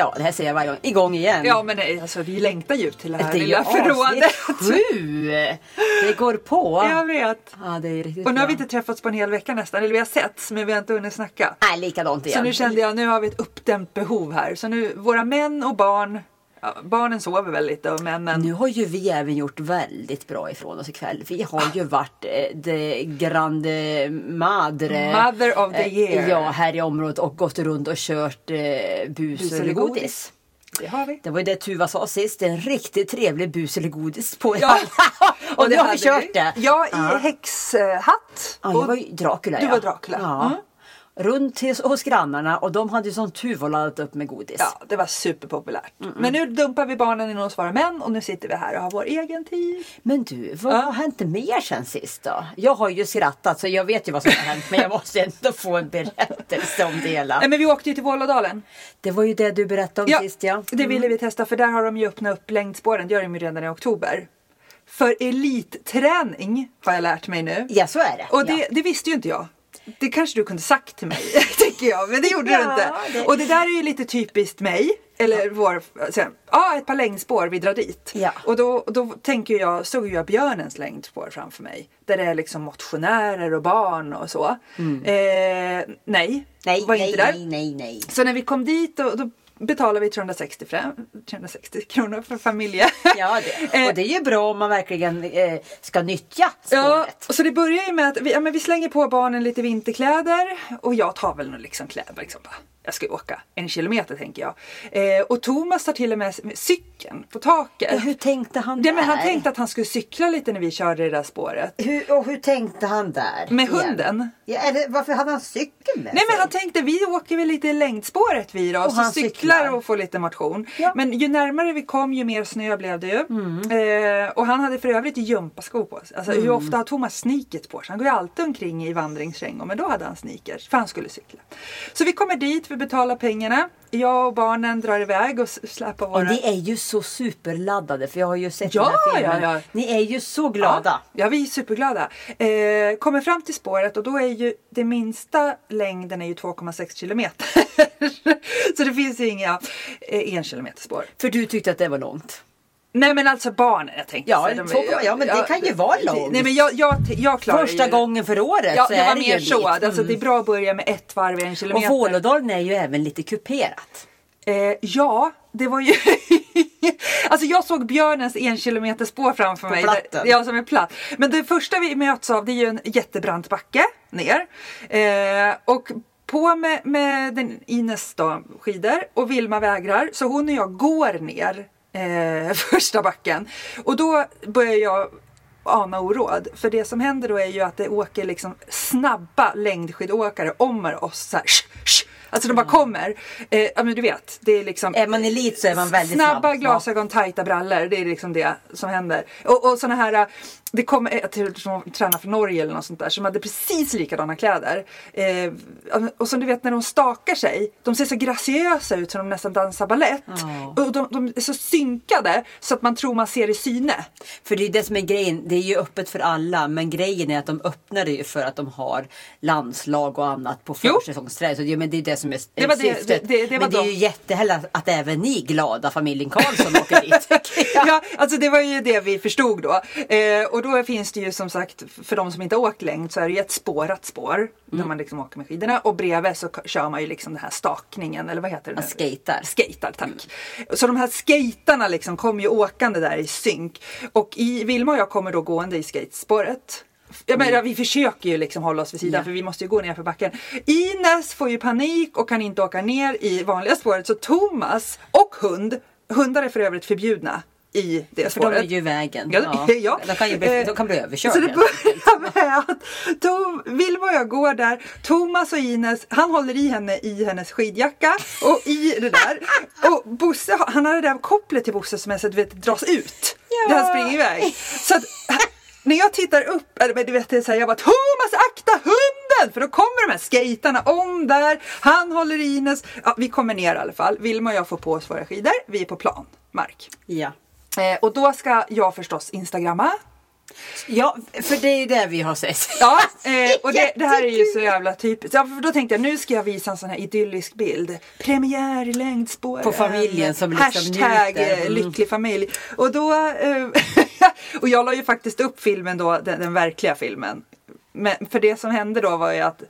ja det här säger jag varje gång, igång igen. Ja men nej, alltså, vi längtar ju till det här det lilla förrådet. sju! Det går på. Jag vet. Ja det är riktigt Och nu har vi bra. inte träffats på en hel vecka nästan, eller vi har setts men vi har inte hunnit snacka. Nej likadant igen. Så nu kände jag, nu har vi ett uppdämt behov här. Så nu, våra män och barn, ja, barnen sover väl lite och männen. Nu har ju vi även gjort väldigt bra ifrån oss ikväll. Vi har ju varit eh, det grande madre. Mother of the eh, year. Ja, här i området och gått runt och kört eh, bus Bus eller godis. godis. Det har vi. Det var ju det Tuva sa sist, det är en riktigt trevlig bus eller godis på Ja. Och, nu har vi kört det. Jag i Ja. häxhatt. Ja, jag var Dracula Du ja. var Dracula. Ja. Mm. Runt till, hos grannarna och de hade ju som tur laddat upp med godis. Ja, det var superpopulärt. Men nu dumpar vi barnen in hos våra män och nu sitter vi här och har vår egen tid. Men du, vad Ja. har hänt mer sen sist då? Jag har ju skrattat så jag vet ju vad som har hänt men jag måste ändå få en berättelse om det hela. Nej, men vi åkte ju till Vålådalen. Det var ju det du berättade om Ja, sist ja. det ville vi testa för där har de ju öppnat upp längdspåren. Det gör de ju redan i oktober. För elitträning har jag lärt mig nu. Ja så är det. Och det, ja. det visste ju inte jag. Det kanske du kunde sagt till mig, tänker jag. Men det gjorde du Ja, inte. det- Och det där är ju lite typiskt mig. Eller vår, alltså, ja ett par längdspår, vi drar dit. Ja. Och då, då tänker jag, såg jag björnens längdspår framför mig. Där det är liksom motionärer och barn och så. Eh, nej, Mm. nej, var nej, inte där. nej, nej, nej. Så när vi kom dit då, då betalade vi 360, fram, 360 kronor för familje. Ja, det, och det är ju bra om man verkligen eh, ska nyttja Ja, spåret. och så det börjar ju med att vi, ja, men vi slänger på barnen lite vinterkläder och jag tar väl liksom kläder. Liksom bara. Jag ska åka en kilometer tänker jag. Eh, och Thomas tar till och med cykeln på taket. Ja, hur tänkte han Ja, där? men han tänkte att han skulle cykla lite när vi körde det där spåret. hur, och hur tänkte han där? Med igen? hunden. Ja, eller, varför hade han cykeln med Nej men sig? han tänkte vi åker väl lite längdspåret vi då. Och så cyklar, cyklar. och får lite motion. Ja. Men ju närmare vi kom ju mer snö blev det ju. Mm. Eh, och han hade för övrigt gympaskor på sig. Alltså hur ofta har Thomas sneakers på sig? Han går ju alltid omkring i vandringskängor. Men då hade han sneakers för han skulle cykla. Så vi kommer dit, betalar pengarna. Jag och barnen drar iväg och släpar våra... Och ni är ju så superladdade för jag har ju sett Ja, den här filmen. ja, ja. Ni är ju så glada. Ja, ja, vi är superglada. Eh, kommer fram till spåret och då är ju det minsta längden är ju 2,6 kilometer. så det finns ju inga eh, en kilometer spår. För du tyckte att det var långt. Nej men alltså barnen jag tänkte. Ja, de- 2,- ja, men det kan ju vara långt. Nej men jag, jag, jag klarar Första ju, gången för året Ja, så det är var det ju mer en så. bit. Alltså, det är bra att börja med ett varv i en Och kilometer. Vålådalen är ju även lite kuperat. Eh, ja, det var ju... alltså jag såg björnens en kilometer spår framför På mig. platten. Ja, som är platt. Men det första vi möts av det är ju en jättebrant backe ner. Eh, och på med, med den Ines då, skidor och Vilma vägrar. Så hon och jag går ner eh, första backen. Och då börjar jag ana oråd. För det som händer då är ju att det åker liksom snabba längdskidåkare om oss så här. sh, sh. Alltså de bara kommer. Eh, ja men du vet, det är liksom Är man elit så är man väldigt Snabba snabb. glasögon, tajta brallor. Det är liksom det som händer. Och, och såna här, det kom ett till som tränar för Norge eller något sånt där som hade precis likadana kläder. Eh, och som du vet när de stakar sig, de ser så graciösa ut som de nästan dansar ballett. Ja. Och de, de är så synkade så att man tror man ser i syne. För det är det som är grejen. Det är ju öppet för alla. Men grejen är att de öppnar det ju för att de har landslag och annat på Jo. försäsongsträning. Så det, men det är det som är Det var det- syftet. det- det- det var men det är ju jättehärligt att, även ni glada familjen Karlsson åker dit. Ja, alltså det var ju det vi förstod då. Eh, och då finns det ju som sagt, för de som inte har åkt längd så är det ju ett spårat spår. Där man liksom åker med skidorna. Och bredvid så kör man ju liksom den här stakningen, eller vad heter det skatar. Skatar, tack. Så de här skatarna liksom kommer ju åkande där i synk. Och i, Vilma och jag kommer då gående i skatespåret. Jag menar, vi försöker ju liksom hålla oss vid sidan Ja. för vi måste ju gå ner för backen. Ines får ju panik och kan inte åka ner i vanliga spåret. Så Thomas och hund, hundar är för övrigt förbjudna i det För de är spåret. ju i vägen. Ja, ja. De, kan ju bli, Eh, de kan bli överkörda. Så det börjar med att Tom, Vilma och jag går där. Thomas och Ines, han håller i henne i hennes skidjacka och i det där. Och Bosse, han har det där kopplet till Bosse som är så att vet, dras ut. Ja. Han springer iväg. Så att, när jag tittar upp, eller du vet, det är så här, jag bara Thomas akta hunden! För då kommer de här skejtarna om där, han håller i Ines. Ja, vi kommer ner i alla fall. Vilma och jag får på oss våra skidor, vi är på plan, mark. Ja. Eh, och då ska jag förstås instagramma. ja, för det är ju det vi har sett. Ja, eh, och det, det här är ju så jävla typiskt. Ja, för då tänkte jag nu ska jag visa en sån här idyllisk bild. Premiär i längdspåren. På familjen som liksom Hashtag njuter. eh, Mm. lycklig familj. Och då, eh, och jag la ju faktiskt upp filmen då, den, den verkliga filmen. Men för det som hände då var ju att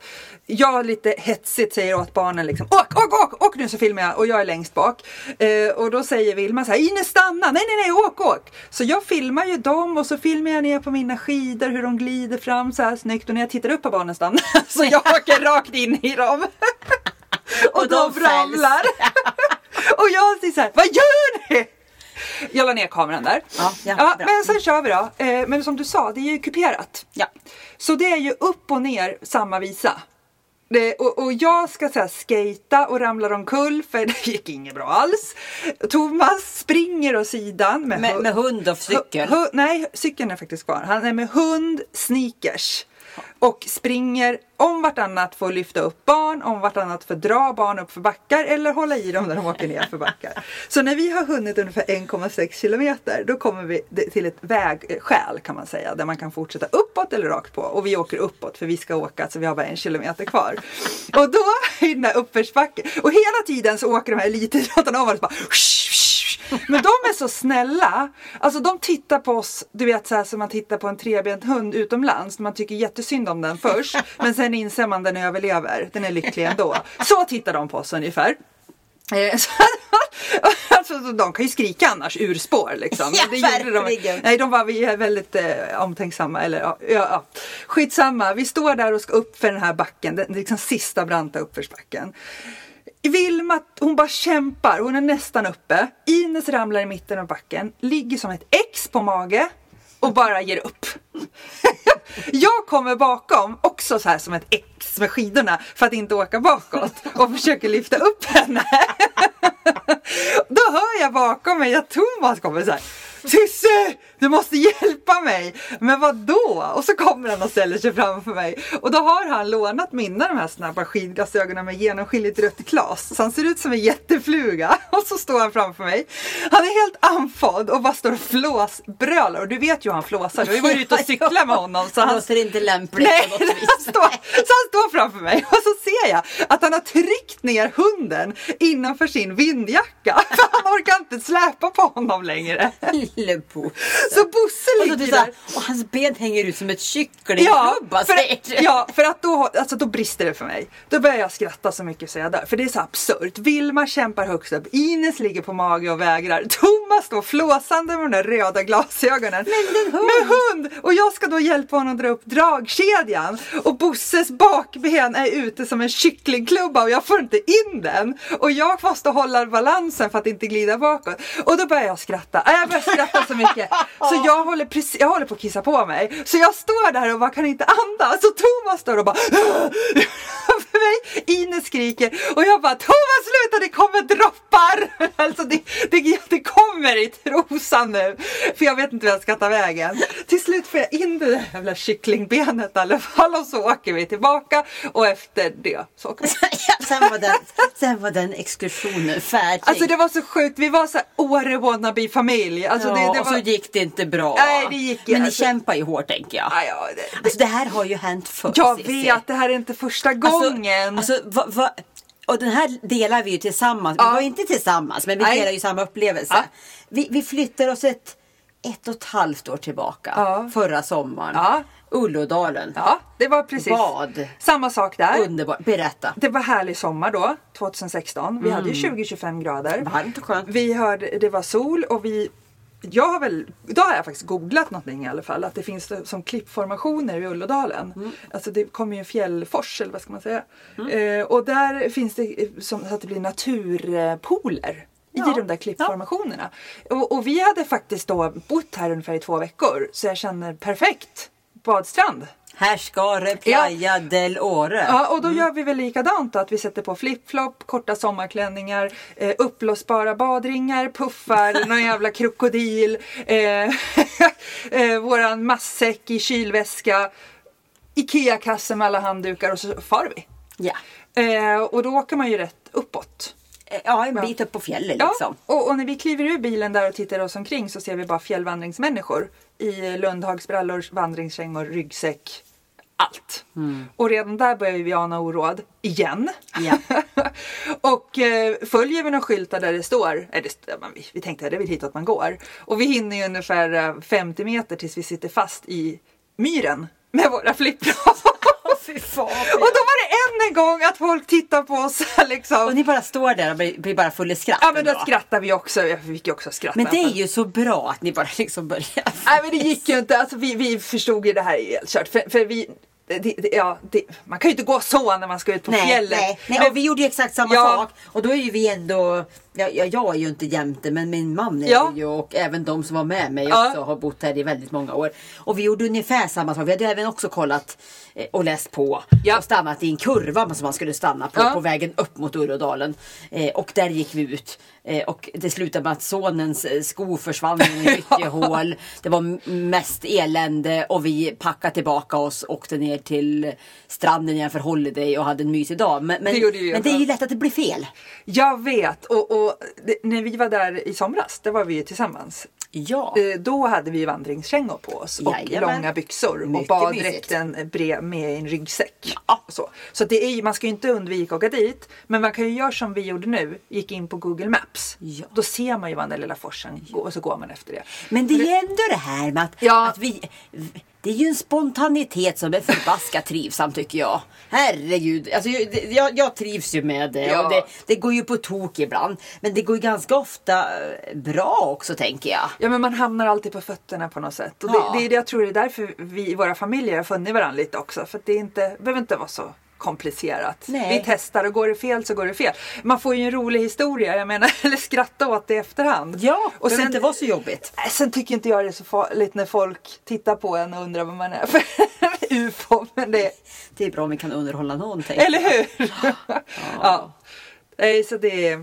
jag lite hetsigt säger åt barnen liksom åk, åk, åk, åk nu så filmar jag och jag är längst bak. Eh, och då säger Vilma så här, Ines stanna, nej nej nej åk, åk. Så jag filmar ju dem och så filmar jag ner på mina skidor hur de glider fram så här snyggt och när jag tittar upp på barnen stannar så jag åker rakt in i dem. och, Och de de ramlar. och jag säger så här, vad gör ni? Jag la ner kameran där. Ja, ja, bra. men sen kör vi då. Eh, men som du sa, det är ju kuperat. Ja. Så det är ju upp och ner samma visa. Det, och, och jag ska här skata och ramlar omkull för det gick inget bra alls. Thomas springer åt sidan med, Med, hu- med hund och cykel. hu- hu- nej, cykeln är faktiskt kvar. Han är med hund, sneakers. Och springer om vartannat för att lyfta upp barn, om vartannat för att dra barn upp för backar eller hålla i dem när de åker ner för backar. Så när vi har hunnit ungefär 1,6 kilometer då kommer vi till ett vägskäl kan man säga där man kan fortsätta uppåt eller rakt på. Och vi åker uppåt för vi ska åka så vi har bara en kilometer kvar. Och då i den här uppförsbacken och hela tiden så åker de här elitidrottarna av och bara men de är så snälla. Alltså de tittar på oss, du vet så här som man tittar på en trebent hund utomlands. Man tycker jättesynd om den först. Men sen inser man den överlever. Den är lycklig ändå. Så tittar de på oss ungefär. Eh, så- Alltså, de kan ju skrika annars ur spår liksom. Ja, Det gjorde de. verkligen. Nej, de var vi är väldigt eh, omtänksamma. Eller, ja, ja. Skitsamma, vi står där och ska upp för den här backen. Den liksom sista branta uppförsbacken. Vilma, hon bara kämpar. Hon är nästan uppe. Ines ramlar i mitten av backen. Ligger som ett X på mage. Och bara ger upp. Jag kommer bakom, också så här som ett X med skidorna för att inte åka bakåt. Och försöker lyfta upp henne. Då hör jag bakom mig att Thomas kommer så här. Tussi! Du måste hjälpa mig! Men vad då? Och så kommer han och ställer sig framför mig. Och då har han lånat mina de här snabba skidglasögonen med genomskinligt rött glas. Så han ser ut som en jättefluga. Och så står han framför mig. Han är helt andfådd och bara står och flåsbrölar. Och du vet ju hur han flåsar. Du har ju varit ute och cyklat med honom. Så Han han låter inte lämpligt Nej, på något vis. Står, så han står framför mig och så ser jag att han har tryckt ner hunden innanför sin vindjacka. För han orkar inte släpa på honom längre. Lille Bo. Så Bosse Och, så, du, ligger så här, där. och hans ben hänger ut som ett Ja, kycklingklubba du. ja, för att då, alltså, då brister det för mig. Då börjar jag skratta så mycket så jag dör. För det är så absurt. Vilma kämpar högst upp. Ines ligger på mage och vägrar. Thomas står flåsande med de där röda glasögonen. Men hund. Med hund! Och jag ska då hjälpa honom dra upp dragkedjan. Och Bosses bakben är ute som en kycklingklubba och jag får inte in den. Och jag måste hålla balansen för att inte glida bakåt. Och då börjar jag skratta. Äh, Jag börjar skratta så mycket. Så jag håller, precis, jag håller på att kissa på mig. Så jag står där och bara kan inte andas. Så Thomas står och bara för mig. Ines skriker och jag bara Thomas sluta det kommer droppar. Alltså det, det, det kommer i trosan nu. För jag vet inte vart jag ska ta vägen. Till slut får jag in det där jävla kycklingbenet i alla fall och så åker vi tillbaka. Och efter det så åker vi. Sen, var den, sen var den exkursionen färdig. Alltså det var så sjukt. Vi var så här Åre wannabe familj. Alltså ja, det, det och var... så gick det inte bra. Nej, det gick Men ni alltså- kämpar ju hårt tänker jag. Ja, ja, det. Alltså det här har ju hänt förr. Jag Cissi. vet, det här är inte första Alltså- gången. Alltså, va, va, och den här delar vi ju tillsammans. Ja. Vi var inte tillsammans men vi Nej. delar ju samma upplevelse. Ja. Vi, vi flyttar oss ett, ett och ett halvt år tillbaka. Ja. Förra sommaren. Ja. Ullådalen. ja, det var precis Bad. samma sak där. Underbart. Berätta. Det var härlig sommar då, 2016. Vi hade ju 20-25 grader. Mm. Varmt och skönt. Vi hörde, det var sol och vi jag har väl, då har jag faktiskt googlat någonting i alla fall, att det finns som klippformationer i Ullådalen. Mm. Alltså det kommer ju en fjällfors eller vad ska man säga. Eh, och där finns det eh, som så att det blir naturpooler. Ja. I de där klippformationerna. Och, och vi hade faktiskt då bott här ungefär i två veckor. Så jag känner perfekt badstrand. Här ska det Playa del Åre. Ja, och då gör vi väl likadant då, att vi sätter på flipflop, korta sommarklänningar, eh, uppblåsbara badringar, puffar, någon jävla krokodil, eh, eh, våran matsäck i kylväska, Ikea-kasse med alla handdukar och så far vi. Ja. Eh, och då åker man ju rätt uppåt. Eh, ja, en bit upp på fjället Ja, liksom. och, och när vi kliver ur bilen där och tittar oss omkring så ser vi bara fjällvandringsmänniskor i Lundhagsbrallor, vandringskängor, ryggsäck, allt. Mm. Och redan där börjar vi ana oråd, igen. Ja. och eh, följer vi några skyltar där det står, eh, det, man, vi, vi tänkte att det är väl hitåt man går. Och vi hinner ju ungefär eh, 50 meter tills vi sitter fast i myren med våra flipflop. Fan. och då var det än en gång att folk tittar på oss liksom. Och ni bara står där och blir, blir bara full i skratt. Ja men då ändå. skrattar vi också. Jag fick ju också skratta. Men det är ju så bra att ni bara liksom börjar. Nej men det gick ju inte. Alltså, vi, vi förstod ju det här är helt kört. För, för vi, det, det, ja, det, man kan ju inte gå så när man ska ut på Nej, fjället. nej, nej. Men- och vi gjorde ju exakt samma Ja. sak. Och då är ju vi ändå, ja, ja, jag är ju inte jämte men min man är Ja. ju och även de som var med mig Ja. också har bott här i väldigt många år. Och vi gjorde ungefär samma sak. Vi hade även också kollat eh, och läst på Ja. och stannat i en kurva som man skulle stanna på Ja. på vägen upp mot Urrådalen. Eh, och där gick vi ut. Eh, och det slutade med att sonens sko försvann i ett gyttjehål. Det var mest elände och vi packade tillbaka oss och åkte ner till stranden igen för Holiday och hade en mysig dag. Men, men, Det men det är ju lätt att det blir fel. Jag vet. Och, och det, när vi var där i somras, det var vi ju tillsammans. Ja. Eh, Då hade vi vandringskängor på oss och Jajamän. långa byxor och Mycket baddräkten brev med en ryggsäck. Ja. Och så så det är, man ska ju inte undvika att åka dit. Men man kan ju göra som vi gjorde nu, gick in på Google Maps. Ja. Då ser man ju var den lilla forsen går och så går man efter det. Men det är ju ändå det här med att, Ja. att vi... Det är ju en spontanitet som är förbaskat trivsam tycker jag. Herregud. Alltså, jag, jag, trivs ju med det. Ja. Och det. Det går ju på tok ibland. Men det går ju ganska ofta eh, bra också tänker jag. Ja men man hamnar alltid på fötterna på något sätt. Och Ja. det, det jag tror det är därför vi i våra familjer har funnit varandra lite också. För det är inte, behöver inte vara så komplicerat. Nej. Vi testar och går det fel så går det fel. Man får ju en rolig historia, jag menar, eller skratta åt det i efterhand. Ja, och det sen, inte vara så jobbigt. Sen tycker inte jag det är så farligt när folk tittar på en och undrar vad man är för ufo. Men det, Det är bra om vi kan underhålla någon. tänker eller hur? ja. Nej, så det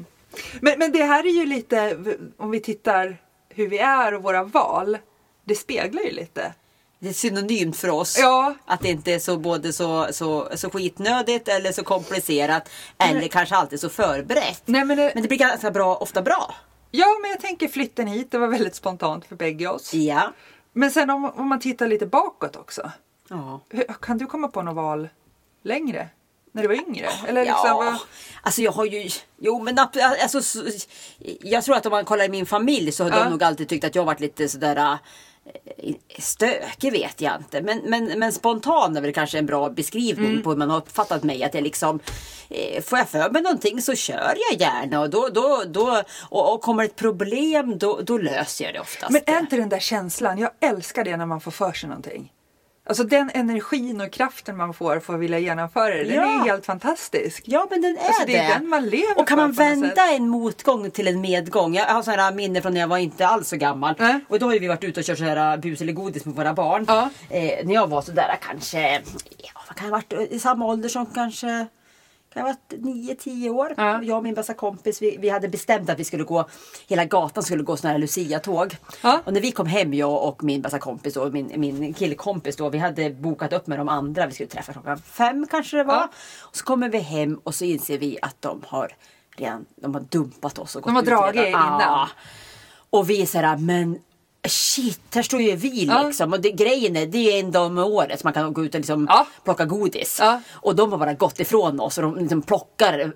men, men det här är ju lite, om vi tittar hur vi är och våra val. Det speglar ju lite. Det är synonymt för oss. Ja. Att det inte är så både så, så, så skitnödigt eller så komplicerat. Eller kanske alltid så förberett. Nej, men det, Men det blir ganska bra, ofta bra. Ja, men jag tänker flytten hit, det var väldigt spontant för bägge oss. Ja. Men sen om, om man tittar lite bakåt också. ja. Hur, kan du komma på något val längre? När du var yngre? Eller liksom, Ja, vad- alltså jag har ju, jo men alltså, så- jag tror att om man kollar i min familj så har Ja. de nog alltid tyckt att jag varit lite sådär stökig vet jag inte. Men, men, men spontan är väl kanske en bra beskrivning Mm. på hur man har uppfattat mig. Att jag liksom, eh, får jag för mig någonting så kör jag gärna. Och, då, då, då, och, och kommer ett problem då, då löser jag det oftast. Men är inte den där känslan, jag älskar det när man får för sig någonting. Alltså den energin och kraften man får för att vilja genomföra det, den Ja. är helt fantastisk. Ja men den är Alltså, det är den man lever och kan man vända en motgång till en medgång. Jag har sådana minnen från när jag var inte alls så gammal. Nej. Och då har vi varit ute och kört så här äh, bus eller godis med våra barn. Ja. Eh, när jag var sådär kanske, ja, vad kan jag ha varit i samma ålder som kanske kan jag varit 9-10 år. Ja. Jag och min bästa kompis vi, vi hade bestämt att vi skulle gå, hela gatan skulle gå sådana här Lucia-tåg. Ja. Och när vi kom hem, jag och min bästa kompis och min, min killkompis då, vi hade bokat upp med de andra. Vi skulle träffas klockan fem kanske det var. Ja. Och så kommer vi hem och så inser vi att de har redan de har dumpat oss. Och De gått har ut dragit innan. Ja. Och vi är såhär, men shit, här står ju vi Ja. liksom. Och det, grejen är, det är en dag om året man kan gå ut och liksom Ja. plocka godis. Ja. Och de har bara gått ifrån oss och de liksom plockar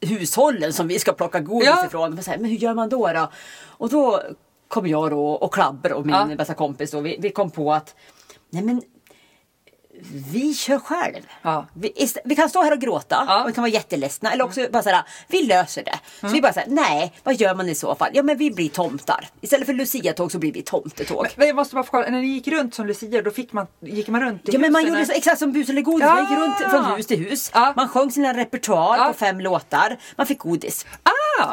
hushållen som vi ska plocka godis ifrån. Men, så här, men hur gör man då? då? Och då kom jag då och Klabber och min bästa kompis då, vi, vi kom på att nej men vi kör själv. Ja. Vi, vi kan stå här och gråta Ja. och vi kan vara jätteledsna eller också bara såhär, vi löser det. Så vi bara såhär, nej vad gör man i så fall? Ja men vi blir tomtar. Istället för Lucia-tåg så blir vi tomtetåg. Men jag måste bara kolla, när ni gick runt som Lucia, då fick man, gick man runt i Ja men man gjorde så, exakt som bus eller godis. Man gick Ja. runt från hus till hus. Ja. Man sjöng sin repertoar Ja. på fem låtar. Man fick godis. Ah,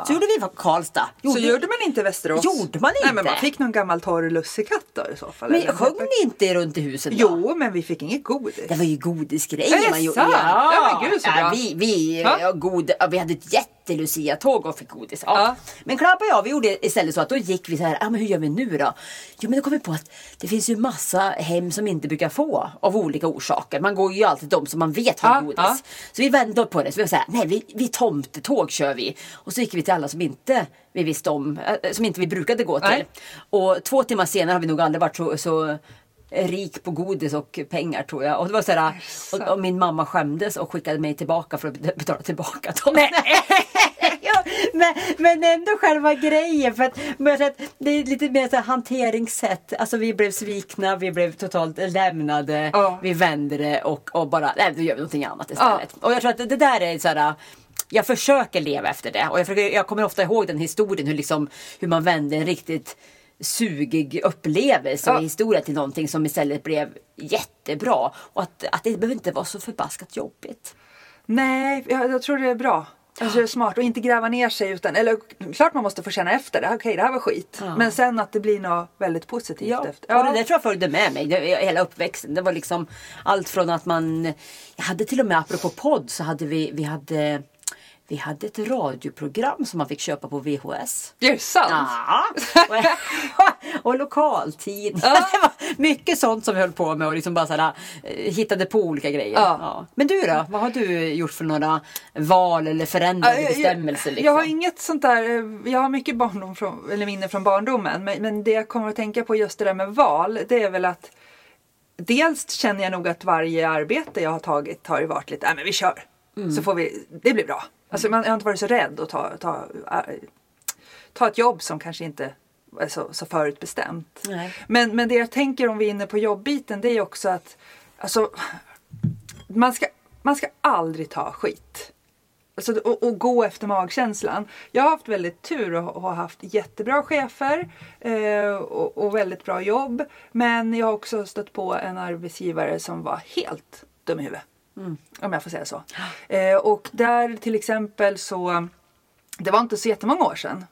Så gjorde vi på Karlstad. Så gjorde man inte i Västerås? Gjorde man Nej, men inte? man fick någon gammal torr lussekatt då i så fall. Men eller? sjöng ni inte runt i huset då? Jo, men vi fick inget godis. Det var ju godisgrejer Är det man gjorde. sant? Ja, men gud, så bra. ja, vi, vi, Ja. ja. god, ja, vi hade ett jätte-Lucia-tåg och fick godis. Ja. Ja. Men Klappa och jag, vi gjorde istället så att då gick vi så här, ah, men hur gör vi nu då? Jo men då kom vi på att det finns ju massa hem som inte brukar få av olika orsaker. Man går ju alltid de som man vet har Ja, godis. Så vi vände på det, så vi var här, nej vi, vi tomtetåg kör vi. Och så gick vi till alla som inte vi visste om, eh, som inte vi brukade gå till. Nej. Och två timmar senare har vi nog aldrig varit så, så rik på godis och pengar tror jag. Och det var så här, och, och min mamma skämdes och skickade mig tillbaka för att bet- betala tillbaka dem. ja, men, men ändå själva grejen. För att, men så att det är lite mer så hanteringssätt. Alltså vi blev svikna, vi blev totalt lämnade. Ja. Vi vände det och, och bara, nej då gör vi någonting annat istället. Och jag tror att det, där är så här jag försöker leva efter det och jag, försöker, jag kommer ofta ihåg den historien hur, liksom, hur man vände en riktigt sugig upplevelse och Ja. historia till någonting som istället blev jättebra. Och att, att det behöver inte vara så förbaskat jobbigt. Nej, jag, jag tror det är bra. Alltså det är smart och inte gräva ner sig utan, eller klart man måste få känna efter det. Okej, det här var skit. Ja. Men sen att det blir något väldigt positivt Ja, efter. och det där tror jag följde med mig det, hela uppväxten. Det var liksom allt från att man... Jag hade till och med, apropå podd, så hade vi, vi hade vi hade ett radioprogram som man fick köpa på VHS. Det är sant. Ja, och, och lokaltidning. Ja. Det var mycket sånt som vi höll på med och liksom bara sådär, eh, hittade på olika grejer. Ja. Ja. Men du då? Vad har du gjort för några val eller förändrade Ja, bestämmelser? Liksom? Jag har inget sånt där, eh, jag har mycket barndom från, eller minne från barndomen. Men, men det jag kommer att tänka på just det där med val, det är väl att Dels känner jag nog att varje arbete jag har tagit har ju varit lite, nej men vi kör. Mm. Så får vi, det blir bra. Alltså man, jag har inte varit så rädd att ta, ta, äh, ta ett jobb som kanske inte är så, så förutbestämt. Nej. Men, men det jag tänker om vi är inne på jobbbiten det är också att alltså, man, ska, man ska aldrig ta skit. Alltså, och, och gå efter magkänslan. Jag har haft väldigt tur och har haft jättebra chefer eh, och, och väldigt bra jobb. Men jag har också stött på en arbetsgivare som var helt dum i huvudet. Om jag får säga så. Eh, och där till exempel så, det var inte så jättemånga år sedan.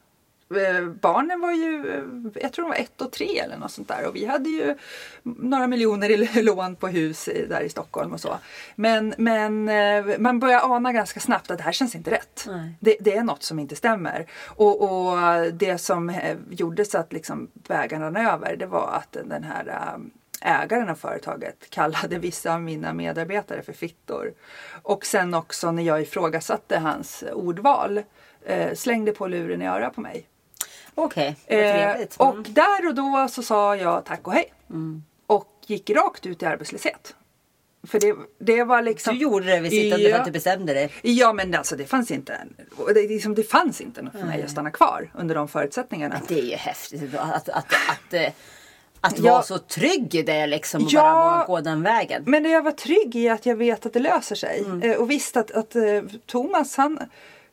Eh, barnen var ju, eh, jag tror de var ett och tre eller något sånt där. Och vi hade ju några miljoner i lån på hus i, där i Stockholm och så. Men, men eh, man börjar ana ganska snabbt att det här känns inte rätt. Det, det är något som inte stämmer. Och, och det som eh, gjorde så att liksom vägarna över det var att den här eh, ägaren av företaget kallade vissa av mina medarbetare för fittor. Och sen också när jag ifrågasatte hans ordval eh, slängde på luren i örat på mig. Okej, vad Eh. Mm. och där och då så sa jag tack och hej. Och gick rakt ut i arbetslöshet. För det, det var liksom... Du gjorde det vid sittande Ja. för att du bestämde dig. Ja men alltså det fanns inte, det, liksom, det fanns inte något för mig att stanna kvar under de förutsättningarna. Det är ju häftigt att, att, att, att, eh, att vara så trygg i det liksom och Ja. bara gå den vägen. Men det jag var trygg i att jag vet att det löser sig. Mm. Eh, och visst att, att eh, Thomas han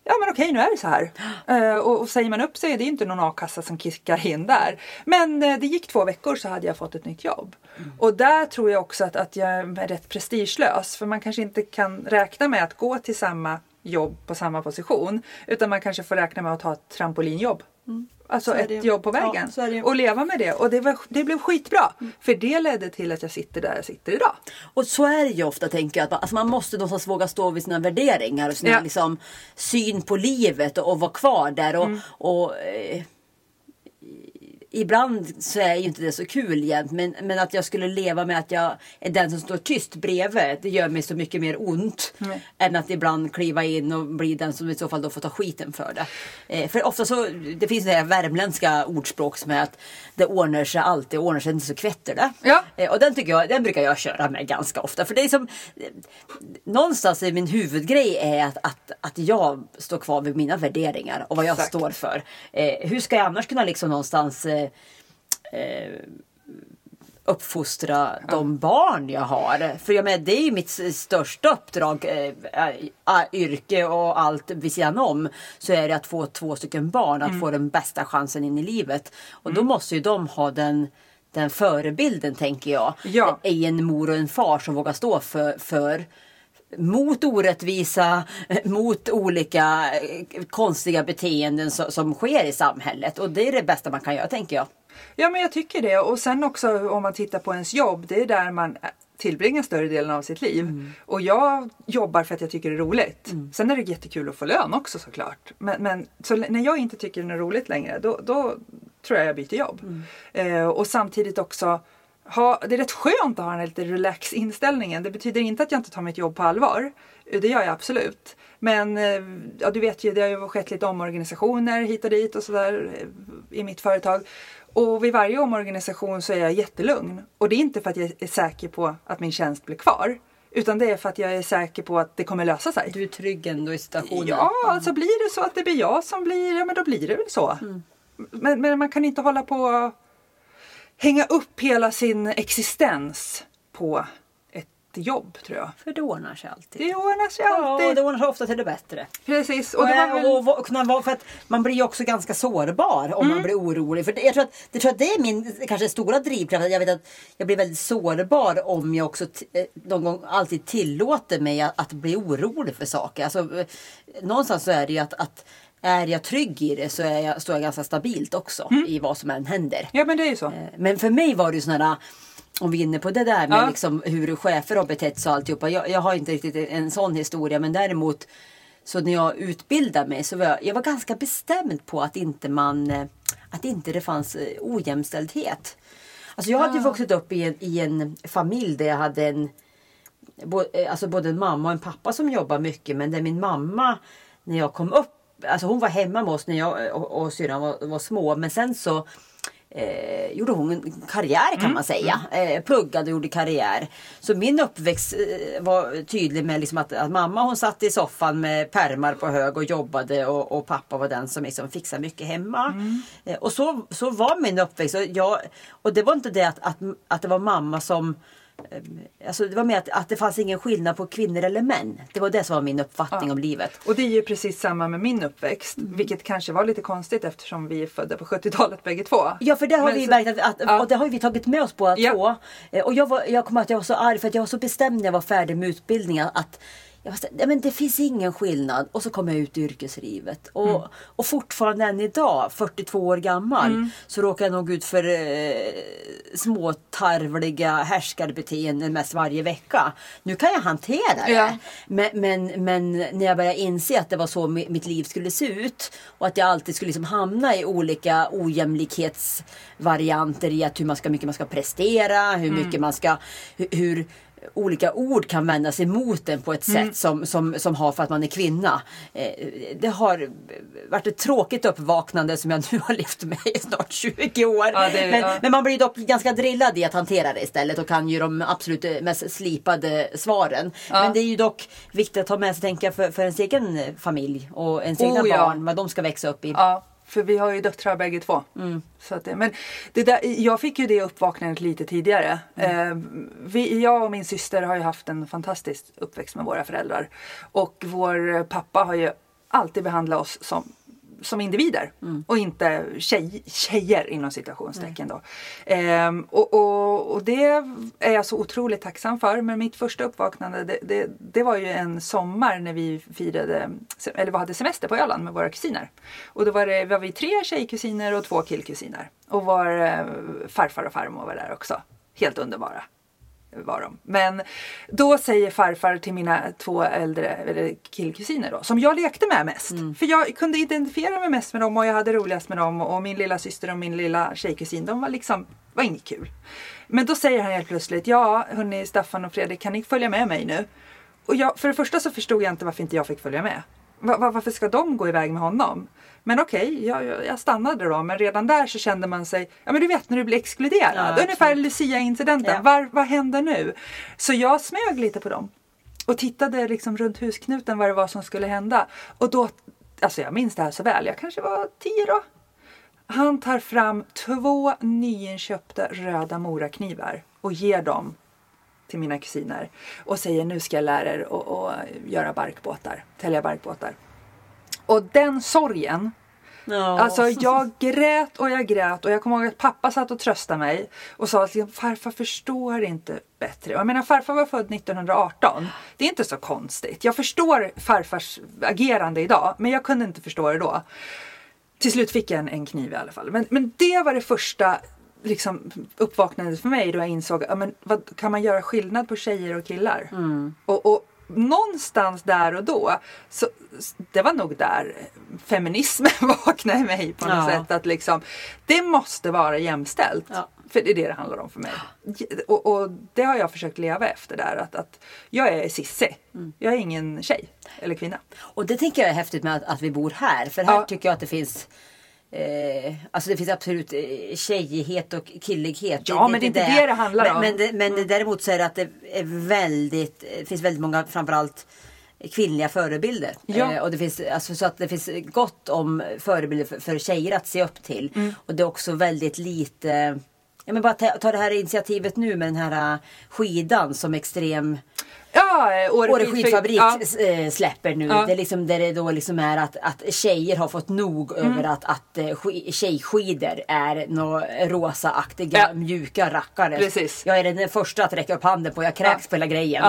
Ja men okej nu är det så här. Eh, och, och säger man upp sig det är inte någon a-kassa som kickar in där. Men det gick två veckor så hade jag fått ett nytt jobb. Mm. Och där tror jag också att, att jag är rätt prestigelös. För man kanske inte kan räkna med att gå till samma jobb på samma position. Utan man kanske får räkna med att ta ett trampolinjobb. Mm. Så är ett det jobb på Ja, vägen. ju. och leva med det. Och det, var, det blev skitbra. För det ledde till att jag sitter där jag sitter idag. Och så är det ju ofta tänker jag. Att man, alltså man måste någonstans våga stå vid sina värderingar och sina Ja. liksom, syn på livet och, och vara kvar där. Och, och, eh, ibland så är ju inte det så kul jämt. Men, men att jag skulle leva med att jag är den som står tyst bredvid. Det gör mig så mycket mer ont. Mm. Än att ibland kliva in och bli den som i så fall då får ta skiten för det. Eh, för ofta så, det finns det här värmländska ordspråk som är att det ordnar sig alltid, ordnar sig inte så kvetter det. Ja. Eh, Och den, tycker jag, den brukar jag köra med ganska ofta. För det är som, eh, någonstans i min huvudgrej är att, att, att jag står kvar vid mina värderingar och vad jag Exakt. står för. Eh, hur ska jag annars kunna liksom någonstans eh, eh, uppfostra de barn jag har? För jag menar, det är ju mitt största uppdrag, äh, yrke och allt vid sidan om. Så är det att få två stycken barn, att Mm. få den bästa chansen in i livet. Och då måste ju de ha den den förebilden tänker jag. Ja. I en mor och en far som vågar stå för, för mot orättvisa, eh, mot olika eh, konstiga beteenden som, sker i samhället. Och det är det bästa man kan göra tänker jag. Ja men jag tycker det och sen också om man tittar på ens jobb, det är där man tillbringar större delen av sitt liv. Mm. Och jag jobbar för att jag tycker det är roligt. Sen är det jättekul att få lön också såklart. Men, men så när jag inte tycker det är roligt längre då, då tror jag jag byter jobb. Mm. Eh, och samtidigt också ha, det är rätt skönt att ha den här lite relax inställningen. Det betyder inte att jag inte tar mitt jobb på allvar. Det gör jag absolut. Men eh, ja, du vet ju, det har ju skett lite omorganisationer hit och dit och sådär eh, i mitt företag. Och vid varje omorganisation så är jag jättelugn. Och det är inte för att jag är säker på att min tjänst blir kvar. Utan det är för att jag är säker på att det kommer lösa sig. Du är trygg ändå i situationen. Ja, alltså blir det så att det blir jag som blir, ja men då blir det väl så. Men, men man kan inte hålla på hänga upp hela sin existens på ett jobb tror jag. För det ordnar sig alltid. Det ordnar sig Ja, alltid. och det ordnar sig ofta till det bättre. Precis. Och, Och väl... och, och, kunna för att man blir ju också ganska sårbar om Mm. man blir orolig. För det, jag, tror att, det tror att det är min kanske stora drivkraft. Jag vet att jag blir väldigt sårbar om jag också eh, någon gång alltid tillåter mig att, att bli orolig för saker. Alltså, eh, någonstans så är det ju att, att är jag trygg i det så är jag, står jag ganska stabilt också Mm. i vad som än händer. Ja men det är ju så. Eh, Men för mig var det ju sådana om vi är inne på det där med Ja. liksom hur chefer har betett sig och alltihopa. Jag, jag har inte riktigt en sån historia men däremot så när jag utbildade mig så var jag, jag var ganska bestämd på att inte man eh, att inte det fanns eh, ojämställdhet. Alltså jag hade ju vuxit upp i en, i en familj där jag hade en bo, alltså både en mamma och en pappa som jobbar mycket men där min mamma när jag kom upp Alltså hon var hemma med oss när jag och, och syrran var, var små men sen så eh, gjorde hon en karriär kan man säga. Eh, pluggade och gjorde karriär. Så min uppväxt eh, var tydlig med liksom att, att mamma hon satt i soffan med pärmar på hög och jobbade och, och pappa var den som liksom fixade mycket hemma. Eh, och så, så var min uppväxt. Och, jag, och det var inte det att, att, att det var mamma som Alltså det var mer att, att det fanns ingen skillnad på kvinnor eller män. Det var det som var min uppfattning om livet. Och det är ju precis samma med min uppväxt. Mm. Vilket kanske var lite konstigt eftersom vi är födda på 70-talet bägge två. Ja för det har Men vi så- märkt att, att Ja. och det har vi tagit med oss båda Ja. två. Eh, Och jag, var, jag kommer att jag var så arg för att jag var så bestämd när jag var färdig med utbildningen att jag var nej, men det finns ingen skillnad. Och så kom jag ut i yrkeslivet. Och, Mm. och fortfarande än idag, 42 år gammal, så råkar jag nog ut för eh, små tarvliga härskarbeteenden mest varje vecka. Nu kan jag hantera det. Ja. Men, men, men när jag började inse att det var så mi- mitt liv skulle se ut och att jag alltid skulle liksom hamna i olika ojämlikhetsvarianter i att hur man ska, mycket man ska prestera, hur mycket man ska, hur, hur olika ord kan vändas emot en på ett sätt som, som, som har för att man är kvinna. Eh, det har varit ett tråkigt uppvaknande som jag nu har levt med i snart 20 år. Ja, det- men, ja. men man blir dock ganska drillad i att hantera det istället och kan ju de absolut mest slipade svaren. Ja. Men det är ju dock viktigt att ha med sig tänka för, för ens egen familj och ens Oh, egna barn, vad de ska växa upp i. För vi har ju döttrar bägge två. Mm. Så att det, men det där, jag fick ju det uppvaknandet lite tidigare. Mm. Eh, vi, jag och min syster har ju haft en fantastisk uppväxt med våra föräldrar. Och vår pappa har ju alltid behandlat oss som som individer Mm. och inte tjej, tjejer inom citationstecken. Då. Ehm, och, och, och det är jag så otroligt tacksam för. Men mitt första uppvaknande det, det, det var ju en sommar när vi firade, eller vi hade semester på Öland med våra kusiner. Och då var, det, var vi tre tjejkusiner och två killkusiner. Och vår eh, farfar och farmor var där också. Helt underbara var de. Men då säger farfar till mina två äldre eller killkusiner då, som jag lekte med mest. För jag kunde identifiera mig mest med dem och jag hade roligast med dem och min lilla syster och min lilla tjejkusin, de var liksom, var inget kul. Men då säger han helt plötsligt, ja hörni Staffan och Fredrik, kan ni följa med mig nu? Och jag, för det första så förstod jag inte varför inte jag fick följa med. Va- va- varför ska de gå iväg med honom? Men okej, jag, jag, jag stannade då. Men redan där så kände man sig, ja men du vet när du blir exkluderad. Ja, Ungefär. Lucia-incidenten. Ja. Vad händer nu? Så jag smög lite på dem. Och tittade liksom runt husknuten vad det var som skulle hända. Och då, alltså jag minns det här så väl. Jag kanske var tio då. Han tar fram två nyinköpta röda moraknivar och ger dem till mina kusiner och säger nu ska jag lära er att göra barkbåtar, tälja barkbåtar. Och den sorgen Ja. Alltså jag grät och jag grät och jag kommer ihåg att pappa satt och tröstade mig och sa att liksom, farfar förstår inte bättre. Och Jag menar farfar var född 1918. Det är inte så konstigt. Jag förstår farfars agerande idag men jag kunde inte förstå det då. Till slut fick jag en, en kniv i alla fall. Men, men det var det första liksom, uppvaknandet för mig då jag insåg ja, men, vad, kan man göra skillnad på tjejer och killar? Och, och någonstans där och då, så, det var nog där feminismen vaknade i mig på något Ja. sätt. Att liksom, det måste vara jämställt. Ja. För det är det det handlar om för mig. Och, och det har jag försökt leva efter där. Att, att jag är sissi. Mm. Jag är ingen tjej eller kvinna. Och det tänker jag är häftigt med att, att vi bor här. För här Ja. tycker jag att det finns Eh, alltså det finns absolut eh, tjejighet och killighet. Ja, men det är inte det det handlar men, om. Men, det, men det, däremot så är det att det är väldigt, det finns väldigt många framförallt kvinnliga förebilder. Ja. Eh, och det finns, alltså, så att det finns gott om förebilder för, för tjejer att se upp till. Mm. Och det är också väldigt lite Ja, men bara ta, ta det här initiativet nu med den här eh, skidan som extrem Ja, eh, Åre, skidfabrik- Ja. eh, släpper nu. Ja. Det är liksom där det då liksom är att, att tjejer har fått nog Mm. över att, att eh, sk- tjejskidor är några rosaaktiga Ja. mjuka rackare. Precis. Jag är den första att räcka upp handen på. Jag kräks på hela grejen.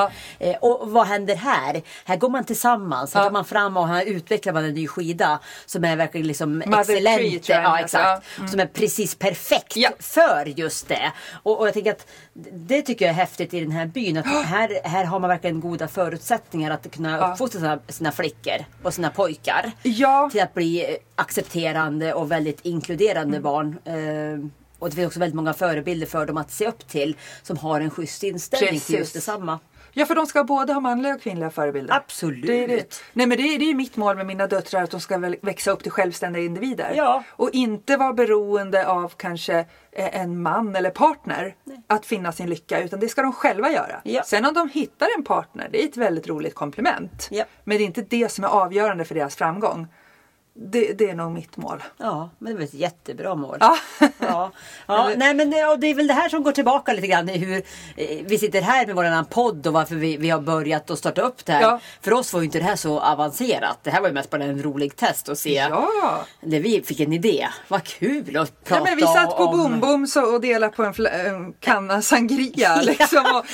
Och vad händer här? Här går man tillsammans. Här tar man fram och här utvecklar man en ny skida som är verkligen liksom excellent. Ja, exakt. Mm. Som är precis perfekt för just det. Och, och jag tänker att det tycker jag är häftigt i den här byn. Att här, här har man verkligen goda förutsättningar att kunna Ja. uppfostra sina, sina flickor och sina pojkar. Ja. Till att bli accepterande och väldigt inkluderande Mm. barn. Eh, och det finns också väldigt många förebilder för dem att se upp till. Som har en schysst inställning till Precis. just detsamma. Ja, för de ska både ha manliga och kvinnliga förebilder. Absolut. Det är det. Nej, men det är, det är mitt mål med mina döttrar, att de ska växa upp till självständiga individer. Ja. Och inte vara beroende av kanske eh, en man eller partner att finna sin lycka, utan det ska de själva göra. Ja. Sen om de hittar en partner, det är ett väldigt roligt komplement. Ja. Men det är inte det som är avgörande för deras framgång. Det, det är nog mitt mål. Ja, men det var ett jättebra mål. Ja. Ja, ja nej, men det, och det är väl det här som går tillbaka lite grann i hur eh, vi sitter här med våran podd och varför vi, vi har börjat att starta upp det här. Ja. För oss var ju inte det här så avancerat. Det här var ju mest bara en rolig test att se. Ja. När vi fick en idé. Vad kul att Ja, prata men vi satt på om. Boom och delade på en, en kanna sangria. Liksom, och,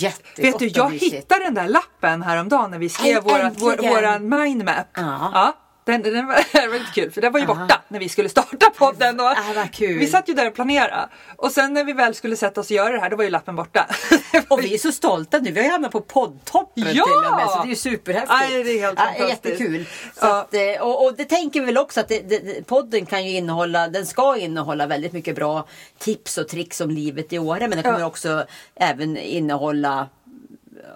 Ja, vet du, och jag hittade den där lappen häromdagen när vi skrev vår, äntligen. våran mindmap. Ja. Den, den var väldigt kul för den var ju borta när vi skulle starta podden. Och Ah. Vi satt ju där och planerade. Och sen när vi väl skulle sätta oss och göra det här då var ju lappen borta. Och vi är så stolta nu. Vi har ju hamnat på poddtoppen Ja! till och med. Så det är ju superhäftigt. Aj, det är helt fantastiskt. Jättekul. Ja. att, eh, och, och det tänker vi väl också att det, det, podden kan ju innehålla, den ska innehålla väldigt mycket bra tips och tricks om livet i Åre. Men den kommer Ja. också även innehålla eh,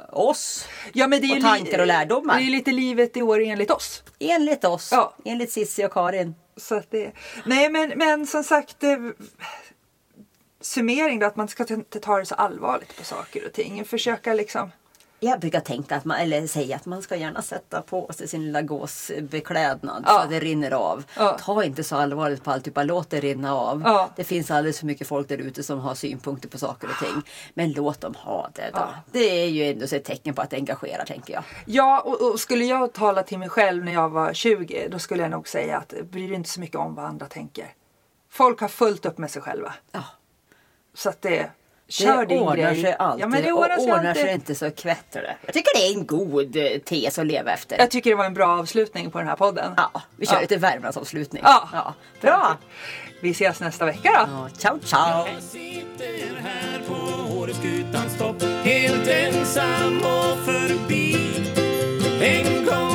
oss. Ja, men det är Och tankar och lärdomar. Det är lite livet i år enligt oss. Enligt oss. Ja. Enligt Sissi och Karin. Så att det, nej men, men som sagt eh, Summering då att man ska inte ta det så allvarligt på saker och ting. Försöka liksom Jag brukar tänka att man, eller säga att man ska gärna sätta på sig sin lilla gåsbeklädnad Ja. så att det rinner av. Ja. Ta inte så allvarligt på allt, utan låt det rinna av. Ja. Det finns alldeles för mycket folk där ute som har synpunkter på saker och ting. Men låt dem ha det då. Det är ju ändå ett tecken på att det engagerar tänker jag. Ja, och, och skulle jag tala till mig själv när jag var 20 då skulle jag nog säga att bry dig inte så mycket om vad andra tänker. Folk har fullt upp med sig själva. Så att det, kör det ordnar grej. sig alltid. Ja, men det ordnar och sig ordnar alltid. sig inte så kvätter det. Jag tycker det är en god eh, tes att leva efter. Jag tycker det var en bra avslutning på den här podden. Ja, vi kör Ja. lite Värmlandsavslutning. Ja. Bra! Vi ses nästa vecka då. Ja, ciao ciao! Jag sitter här på Åreskutans topp Helt ensam och förbi En gång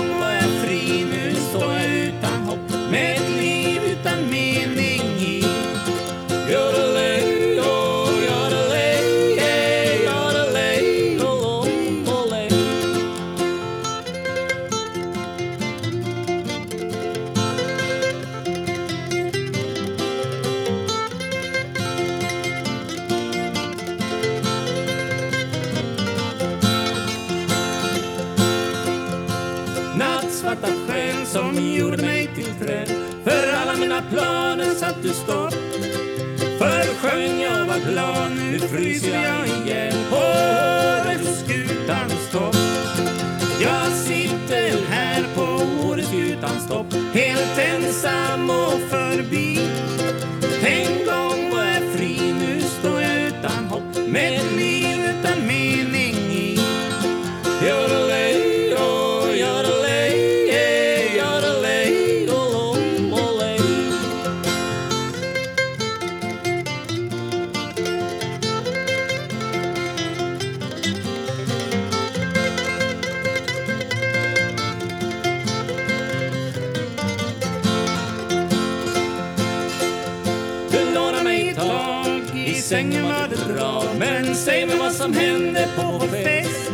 sängen var det bra. Men säg mig vad som hände på vår fest.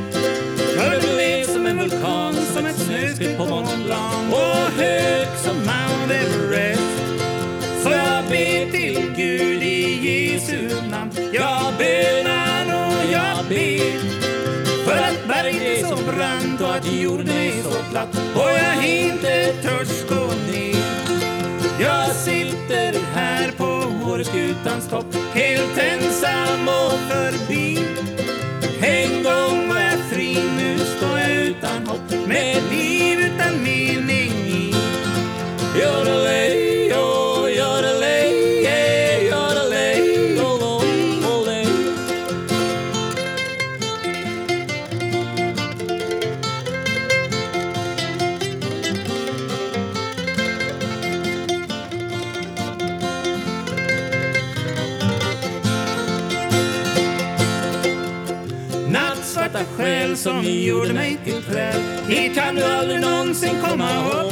Hör du blev som en vulkan, som ett snöskred på Mont Blanc och hög som Mount Everest. Så jag ber till Gud i Jesu namn. Jag bönar och jag ber. För att berget är så brant och att jorden är så platt. Och jag inte törs gå ner. Åreskutans topp. Helt ensam och förbi. Ni gjorde mig till träd. Hit kan du aldrig någonsin komma ihåg.